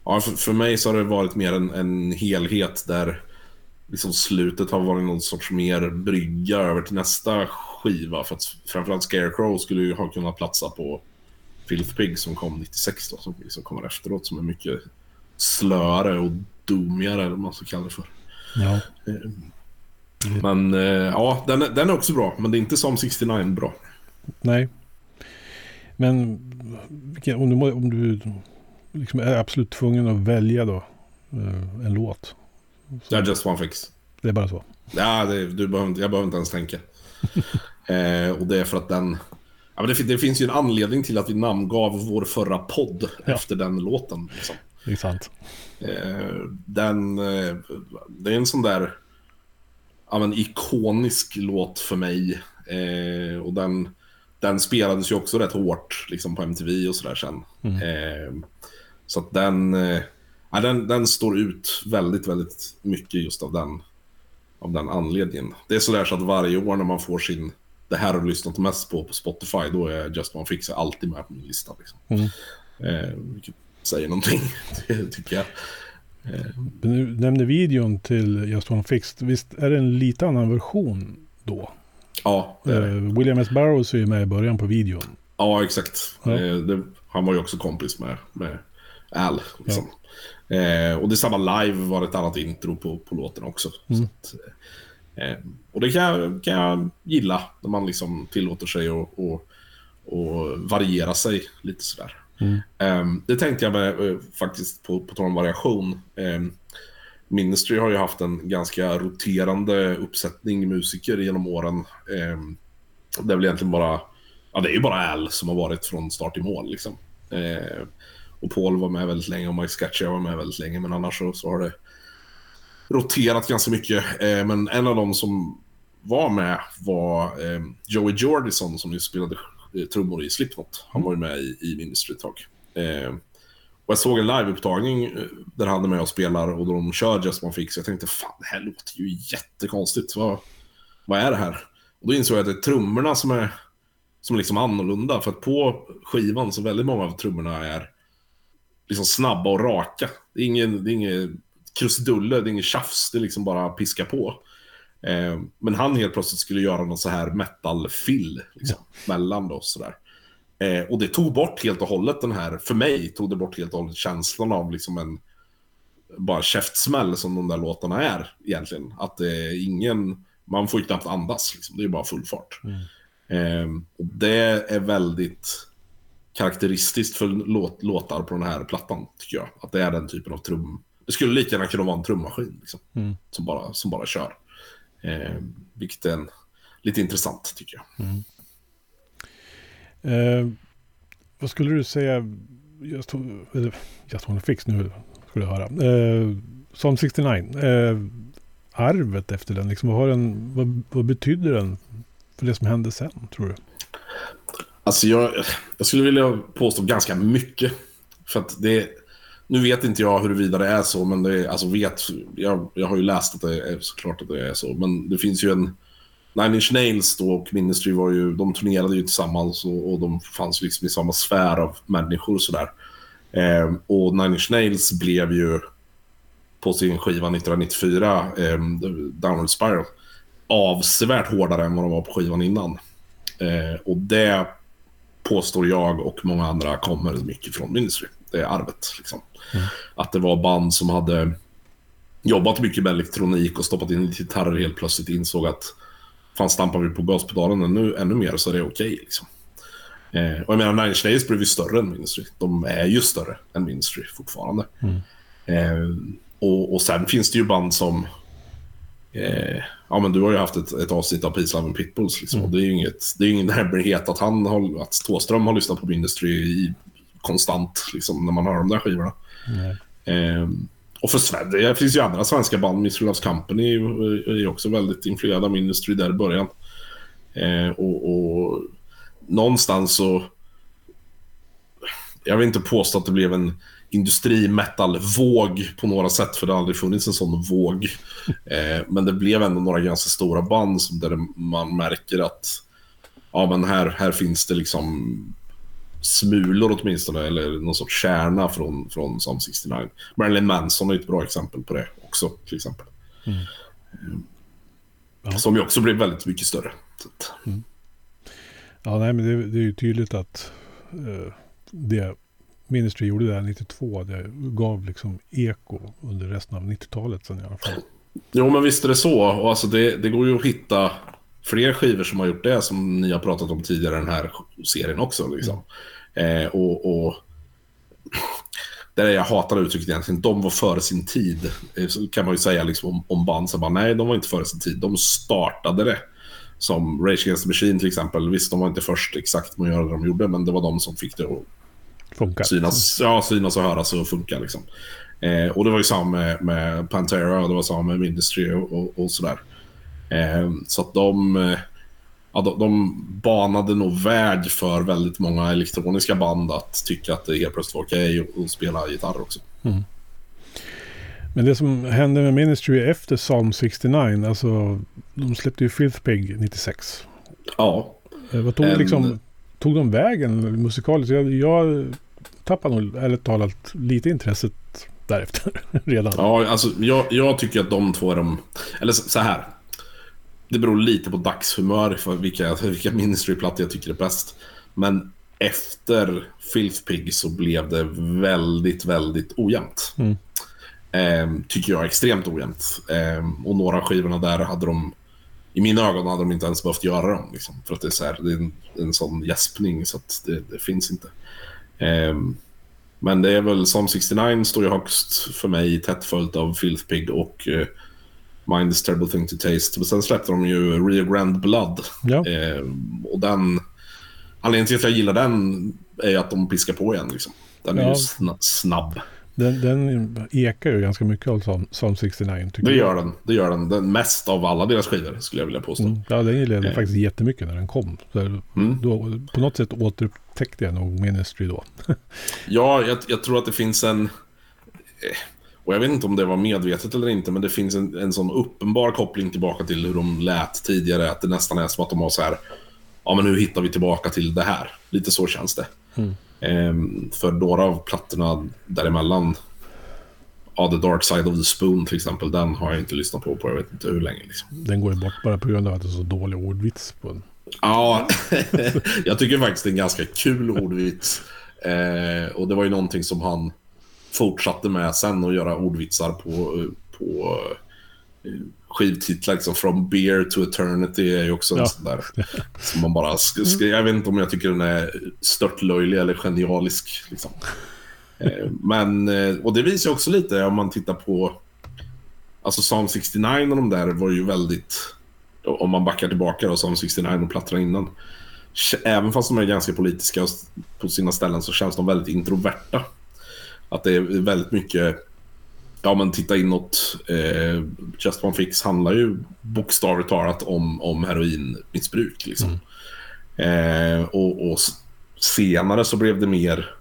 Ja, för, för mig så har det varit mer en, en helhet där liksom slutet har varit någon sorts mer brygga över till nästa skiva. För att framförallt Scarecrow skulle ju ha kunnat platsa på Filth Pig som kom 96 då, som liksom kommer efteråt, som är mycket slöare och doomigare, eller vad man ska kalla det för. Ja. Men eh, ja, den, är- den är också bra, men det är inte som 69 bra. Nej. Men om du, om du liksom är absolut tvungen att välja då eh, en låt. Det är just one fix. Det är bara så. Ja, det, du behöver, jag behöver inte ens tänka. [LAUGHS] eh, och det är för att den... Ja, men det, det finns ju en anledning till att vi namngav vår förra podd Ja. efter den låten. Liksom. Det är sant. Eh, den... Eh, det är en sån där... Ja, men ikonisk låt för mig. Eh, och den, den spelades ju också rätt hårt liksom, på MTV och sådär sen. Eh, så att den, eh, ja, den... Den står ut väldigt, väldigt mycket just av den, av den anledningen. Det är sådär så att varje år när man får sin... Det här har du lyssnat mest på på Spotify, då är Just One Fix alltid med på min lista. Liksom. Mm. Eh, vilket säger någonting, [LAUGHS] tycker jag. Du nämnde videon till Just One Fixed. Visst är det en lite annan version då? Ja, det det. Eh, William S. Burroughs är ju med i början på videon. Ja, exakt. Ja. Eh, det, han var ju också kompis med, med Al. Liksom. Eh, och det samma live var ett annat intro på, på låten också. Så att, eh, och det kan jag, kan jag gilla när man liksom tillåter sig att och, och variera sig lite sådär. Eh, det tänkte jag med, uh, faktiskt på, på tal om variation. Um, Ministry har ju haft en ganska roterande uppsättning musiker genom åren. Um, det är väl egentligen bara Ja, det är ju bara Al som har varit från start till mål. Liksom. Uh, och Paul var med väldigt länge och Mike Scatchia var med väldigt länge. Men annars så, så har det roterat ganska mycket. Uh, men en av dem som var med var Joey Jordison som ju spelade trummor i Slipknot. Han var ju med i, i Ministry ett tag. Eh, och jag såg en liveupptagning eh, där han är med och spelar och de kör Just One Fix. Jag tänkte fan, det här låter ju jättekonstigt. Vad, vad är det här? Och då insåg jag att det är trummorna som är som är liksom annorlunda. För att på skivan så väldigt många av trummorna är liksom snabba och raka. Det är ingen, det är inget krusiduller, det är inget tjafs, det är liksom bara piska på. Eh, men han helt plötsligt skulle göra någon så här metal-fill liksom, mellan då sådär. Eh, och det tog bort helt och hållet den här, för mig tog det bort helt och hållet känslan av liksom en bara käftsmäll som de där låtarna är egentligen. Att det är ingen, man får ju knappt andas liksom, det är bara full fart. Ehm, och det är väldigt karaktäristiskt för låt, låtar på den här plattan, tycker jag. Att det är den typen av trum... Det skulle lika gärna kunna vara en trummaskin, liksom, Mm. som, bara, som bara kör. Ehm, vilket är en, lite intressant, tycker jag. Eh, vad skulle du säga? Just, eller, just One Fix nu skulle jag höra. Eh, Psalm 69. Eh, arvet efter den? Liksom, vad, har den vad, vad betyder den för det som hände sen, tror du? Alltså jag, jag skulle vilja påstå ganska mycket. För att det... Nu vet inte jag huruvida det är så, men det är, alltså vet, jag, jag har ju läst att det är såklart att det är så. Men det finns ju en... Nine Inch Nails då och Ministry var ju, de turnerade ju tillsammans och, och de fanns liksom i samma sfär av människor och sådär. Eh, och Nine Inch Nails blev ju på sin skiva 1994, eh, Downward Spiral, avsevärt hårdare än vad de var på skivan innan. Eh, och det påstår jag och många andra kommer mycket från Ministry. Det är arvet. Liksom. Mm. Att det var band som hade jobbat mycket med elektronik och stoppat in gitarrer helt plötsligt insåg att fan stampar vi på gaspedalen ännu, ännu mer så är det okej. Okay, liksom. eh, och jag menar, Nine Nails blev ju större än Ministry. De är ju större än Ministry fortfarande. Mm. Eh, och, och sen finns det ju band som Eh, ja, men du har ju haft ett, ett avsnitt av Peace, Love and Pitbulls. Liksom. Mm. Det är ju inget, det är ingen hemlighet att, han har, att Tåström har lyssnat på Ministry i, konstant liksom, när man hör de där skivorna. Eh, och för Sverige, det finns ju andra svenska band. Mystery Loves Company är också väldigt influerade av Ministry där i början. Eh, och, och någonstans så... Jag vill inte påstå att det blev en industrimetal-våg på några sätt, för det har aldrig funnits en sån våg. Eh, men det blev ändå några ganska stora band som där man märker att ja, men här, här finns det liksom smulor åtminstone, eller någon sorts kärna från, från Psalm 69. Marilyn Manson är ett bra exempel på det också, till exempel. Mm. Ja. Som ju också blev väldigt mycket större. Mm. Ja, nej, men det, det, är ju tydligt att uh, det Ministry gjorde där 92, det gav liksom eko under resten av 90-talet sen i alla fall. Jo, men visst är det så. Och alltså det, det går ju att hitta fler skivor som har gjort det, som ni har pratat om tidigare i den här serien också. Liksom. Eh, och, och det är jag hatar uttrycket egentligen. De var före sin tid. Eh, så kan man ju säga liksom om, om band som bara, nej, de var inte före sin tid. De startade det. Som Rage Against the Machine till exempel. Visst, de var inte först exakt med att göra det de gjorde, men det var de som fick det att Funkar. Synas, ja, synas och höras och funka liksom. Eh, och det var ju samma med, med Pantera och det var samma med Ministry och, och, och sådär. Eh, så att de, eh, ja, de, de, banade nog väg för väldigt många elektroniska band att tycka att det helt plötsligt var okej okay att spela gitarr också. Mm. Men det som hände med Ministry efter Psalm 69, alltså de släppte ju Filth Pig 96. Ja. Eh, vad tog, en... liksom, tog de vägen musikaliskt? Jag, jag tappade nog, ärligt talat, lite intresset därefter [LAUGHS] redan. Ja, alltså jag, jag tycker att de två är de... Eller så här. Det beror lite på dagshumör för vilka, vilka Ministry-plattor jag tycker är bäst. Men efter Filth Pig så blev det väldigt, väldigt ojämnt. Mm. Eh, tycker jag extremt ojämnt. Eh, och några skivorna där hade de... I mina ögon hade de inte ens behövt göra dem. Liksom, för att det är, så här, det är en, en sån gäspning så att det, det finns inte. Um, men det är väl som 69 står ju högst för mig tätt följt av Filth Pig och uh, Mind is terrible thing to taste. Men sen släppte de ju Rio Grande Blood. Ja. Um, och den... Anledningen till att jag gillar den är att de piskar på igen. Liksom. Den är ja. ju sna snabb. Den, den ekar ju ganska mycket av Psalm 69. Tycker det gör jag. den. Det gör den. den. Mest av alla deras skivor skulle jag vilja påstå. Mm, ja, den gillade jag eh. faktiskt jättemycket när den kom. Så mm. då, på något sätt återupptäckte jag nog Ministry då. [LAUGHS] ja, jag, jag, tror att det finns en... Eh, och jag vet inte om det var medvetet eller inte, men det finns en, en sån uppenbar koppling tillbaka till hur de lät tidigare. Att det nästan är som att de har så här... Ja, men nu hittar vi tillbaka till det här. Lite så känns det. Mm. Ehm, för några av plattorna däremellan, ja, The Dark Side of the Spoon till exempel, den har jag inte lyssnat på på jag vet inte hur länge. Liksom. Den går ju bort bara på grund av att det är så dålig ordvits på den. Ja, [LAUGHS] jag tycker faktiskt det är en ganska kul ordvits. Eh, och det var ju någonting som han fortsatte med sen att göra ordvitsar på, på eh, skivtitlar, liksom From Beer to Eternity är ju också en ja. sån där. Som man bara, sk jag vet inte om jag tycker den är störtlöjlig eller genialisk. Liksom. Eh, men, eh, och det visar också lite om man tittar på, alltså Psalm 69 och de där var ju väldigt, om man backar tillbaka då, Psalm 69 och plattorna innan. Även fast de är ganska politiska på sina ställen så känns de väldigt introverta. Att det är väldigt mycket ja men titta inåt. Eh, Just One Fix handlar ju bokstavligt talat om, om heroinmissbruk. Liksom. Mm. Eh, och, och senare så blev det mer,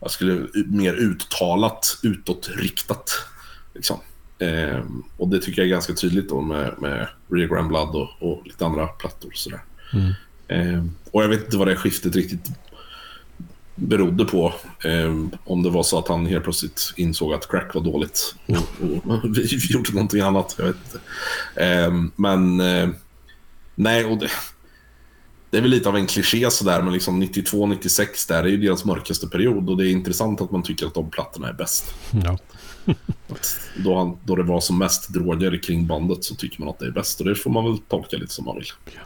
jag skulle, mer uttalat, utåtriktat. Liksom. Eh, och det tycker jag är ganska tydligt då med, med Real Grand Blood och, och lite andra plattor. Sådär. Mm. Eh, och jag vet inte vad det skiftet riktigt berodde på. Eh, om det var så att han helt plötsligt insåg att crack var dåligt och, och [LAUGHS] vi gjorde någonting annat. Jag vet inte. Eh, men eh, nej, och det, det är väl lite av en kliché sådär, men liksom 92-96 där är ju deras mörkaste period och det är intressant att man tycker att de plattorna är bäst. Ja. [LAUGHS] då, han, då det var som mest droger kring bandet så tycker man att det är bäst och det får man väl tolka lite som man vill. Ja.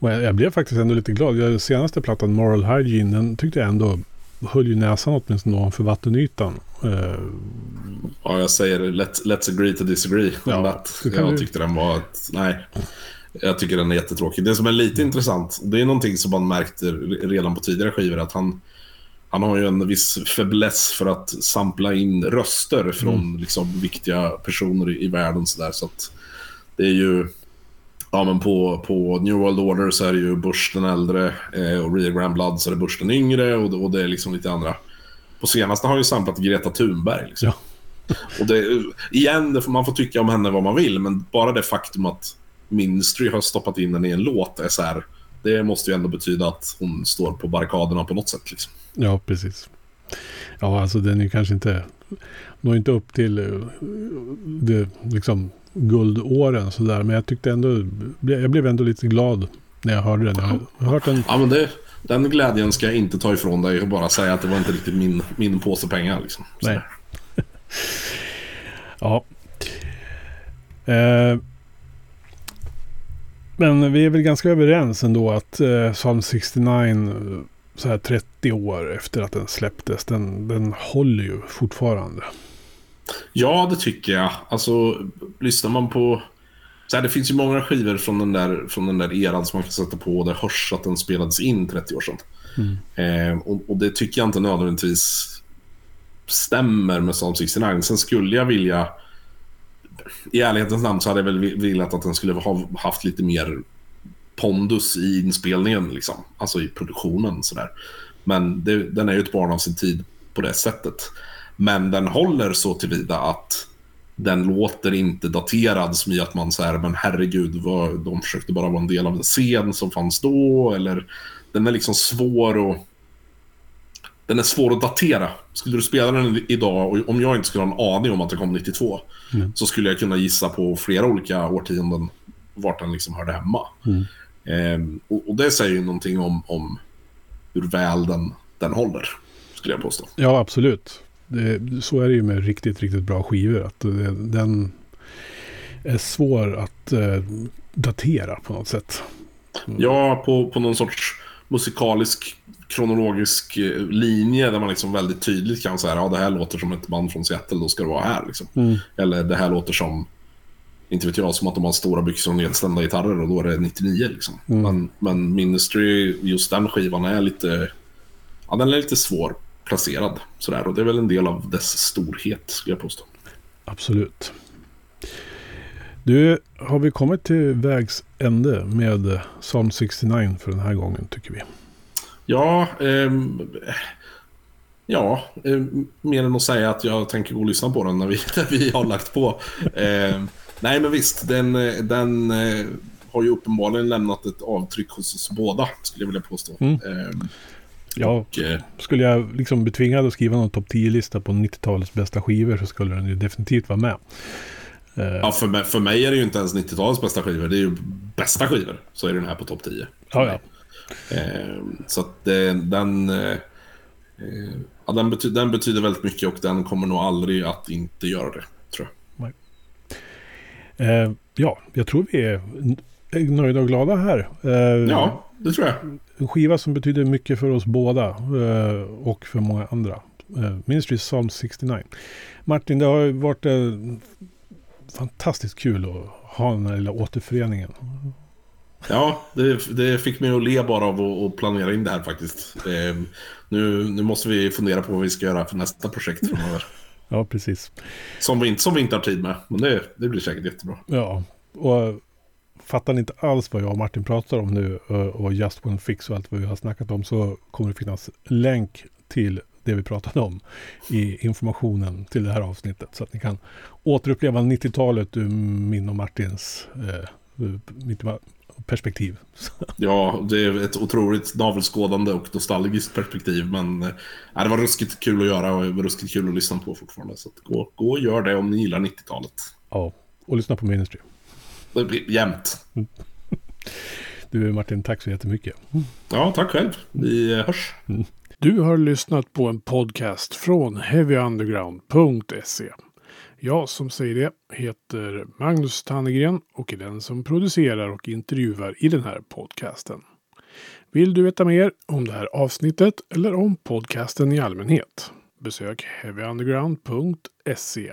Och jag, jag blev faktiskt ändå lite glad. Den senaste plattan, Moral Hygiene, den tyckte jag ändå höll ju näsan åtminstone ovanför vattenytan. Uh, ja, jag säger let, let's agree to disagree. Ja, jag du... tyckte den var... Ett, nej. Jag tycker den är jättetråkig. Det som är lite intressant, det är någonting som man märkte redan på tidigare skivor, att han, han har ju en viss fäbless för att sampla in röster från mm. liksom, viktiga personer i, i världen. Så, där, så det är ju ja, men på, på New World Order så är det ju Bush den äldre eh, och Real Grand Blood så är det Bush den yngre och, och det är liksom lite andra. På senaste har ju samplat Greta Thunberg. Liksom. Ja. och det, igen, man får tycka om henne vad man vill, men bara det faktum att Ministry har stoppat in den i en låt är så här, det måste ju ändå betyda att hon står på barrikaderna på något sätt. Liksom. Ja, precis. Ja, alltså den är kanske inte, når inte upp till eh, det liksom guldåren sådär. Men jag tyckte ändå, jag blev ändå lite glad när jag hörde den. Jag har hört den. Ja, men det, den glädjen ska jag inte ta ifrån dig och bara säga att det var inte riktigt min, min påse pengar. Liksom. Nej. [LAUGHS] ja. Eh, men vi är väl ganska överens ändå att eh, Psalm 69 så här 30 år efter att den släpptes, den, den håller ju fortfarande. Ja, det tycker jag. Alltså, lyssnar man på... Så här, det finns ju många skivor från den, där, från den där eran som man kan sätta på det hörs att den spelades in 30 år sedan. Mm. Eh, och, och, det tycker jag inte nödvändigtvis stämmer med Psalm 69. Sen skulle jag vilja... I ärlighetens namn så hade jag väl velat att den skulle ha haft lite mer pondus i inspelningen, liksom. alltså i produktionen. Sådär. Men det, den är ju ett barn av sin tid på det sättet. Men den håller så tillvida att den låter inte daterad som i att man säger men herregud, vad, de försökte bara vara en del av en scen som fanns då. Eller den är liksom svår att... Den är svår att datera. Skulle du spela den idag, och om jag inte skulle ha en aning om att den kom 92, mm. så skulle jag kunna gissa på flera olika årtionden vart den liksom hörde hemma. Mm. Ehm, och, och, det säger ju någonting om, om hur väl den, den håller, skulle jag påstå. Ja, absolut det, så är det ju med riktigt, riktigt bra skivor. Att det, den är svår att eh, datera på något sätt. Ja, på, på någon sorts musikalisk kronologisk eh, linje där man liksom väldigt tydligt kan säga ja det här låter som ett band från Seattle, då ska det vara här. Liksom. Mm. Eller det här låter som, inte vet jag, som att de har stora byxor och nedstämda gitarrer och då är det 99. Liksom. Mm. Men, men Ministry, just den skivan är lite, ja den är lite svår placerad. Sådär. Och det är väl en del av dess storhet, skulle jag påstå. Absolut. Du, har vi kommit till vägs ände med Psalm 69 för den här gången, tycker vi? Ja, eh, ja eh, mer än att säga att jag tänker gå och lyssna på den när vi, [LAUGHS] när vi har lagt på. Eh, nej, men visst, den, den eh, har ju uppenbarligen lämnat ett avtryck hos oss båda, skulle jag vilja påstå. Mm. Ja, och, eh, skulle jag liksom bli tvingad att skriva någon topp 10-lista på 90-talets bästa skivor så skulle den ju definitivt vara med. Eh, ja, för mig, för mig är det ju inte ens 90-talets bästa skivor. Det är ju bästa skivor. Så är den här på topp 10. Ja, ja. Eh, så att den... Ja, den, bety den betyder väldigt mycket och den kommer nog aldrig att inte göra det, tror jag. Nej. Eh, ja, jag tror vi är nöjda och glada här. ja, det tror jag en skiva som betyder mycket för oss båda eh, och för många andra. Eh, Ministry Psalm 69. Martin, det har varit eh, fantastiskt kul att ha den här lilla återföreningen. Ja, det, det fick mig att le bara av att planera in det här faktiskt. Nu, nu måste vi fundera på vad vi ska göra för nästa projekt framöver. Ja, precis. Som vi som vi inte har tid med, men det, det blir säkert jättebra. Ja, och fattar ni inte alls vad jag och Martin pratar om nu och Just One Fix och allt vad vi har snackat om så kommer det finnas länk till det vi pratade om i informationen till det här avsnittet. Så att ni kan återuppleva 90-talet ur min och Martins eh, perspektiv. [LAUGHS] Ja, det är ett otroligt navelskådande och nostalgiskt perspektiv. Men äh, det var ruskigt kul att göra och det var ruskigt kul att lyssna på fortfarande. Så gå, gå och gör det om ni gillar 90-talet. Ja, och lyssna på Ministry. Jämt. Du Martin, tack så jättemycket. Ja, tack själv. Vi hörs. Mm. Du har lyssnat på en podcast från heavyunderground.se. Jag som säger det heter Magnus Tannegren och är den som producerar och intervjuar i den här podcasten. Vill du veta mer om det här avsnittet eller om podcasten i allmänhet? Besök heavyunderground.se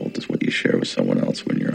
difficult is what you share with someone else when you're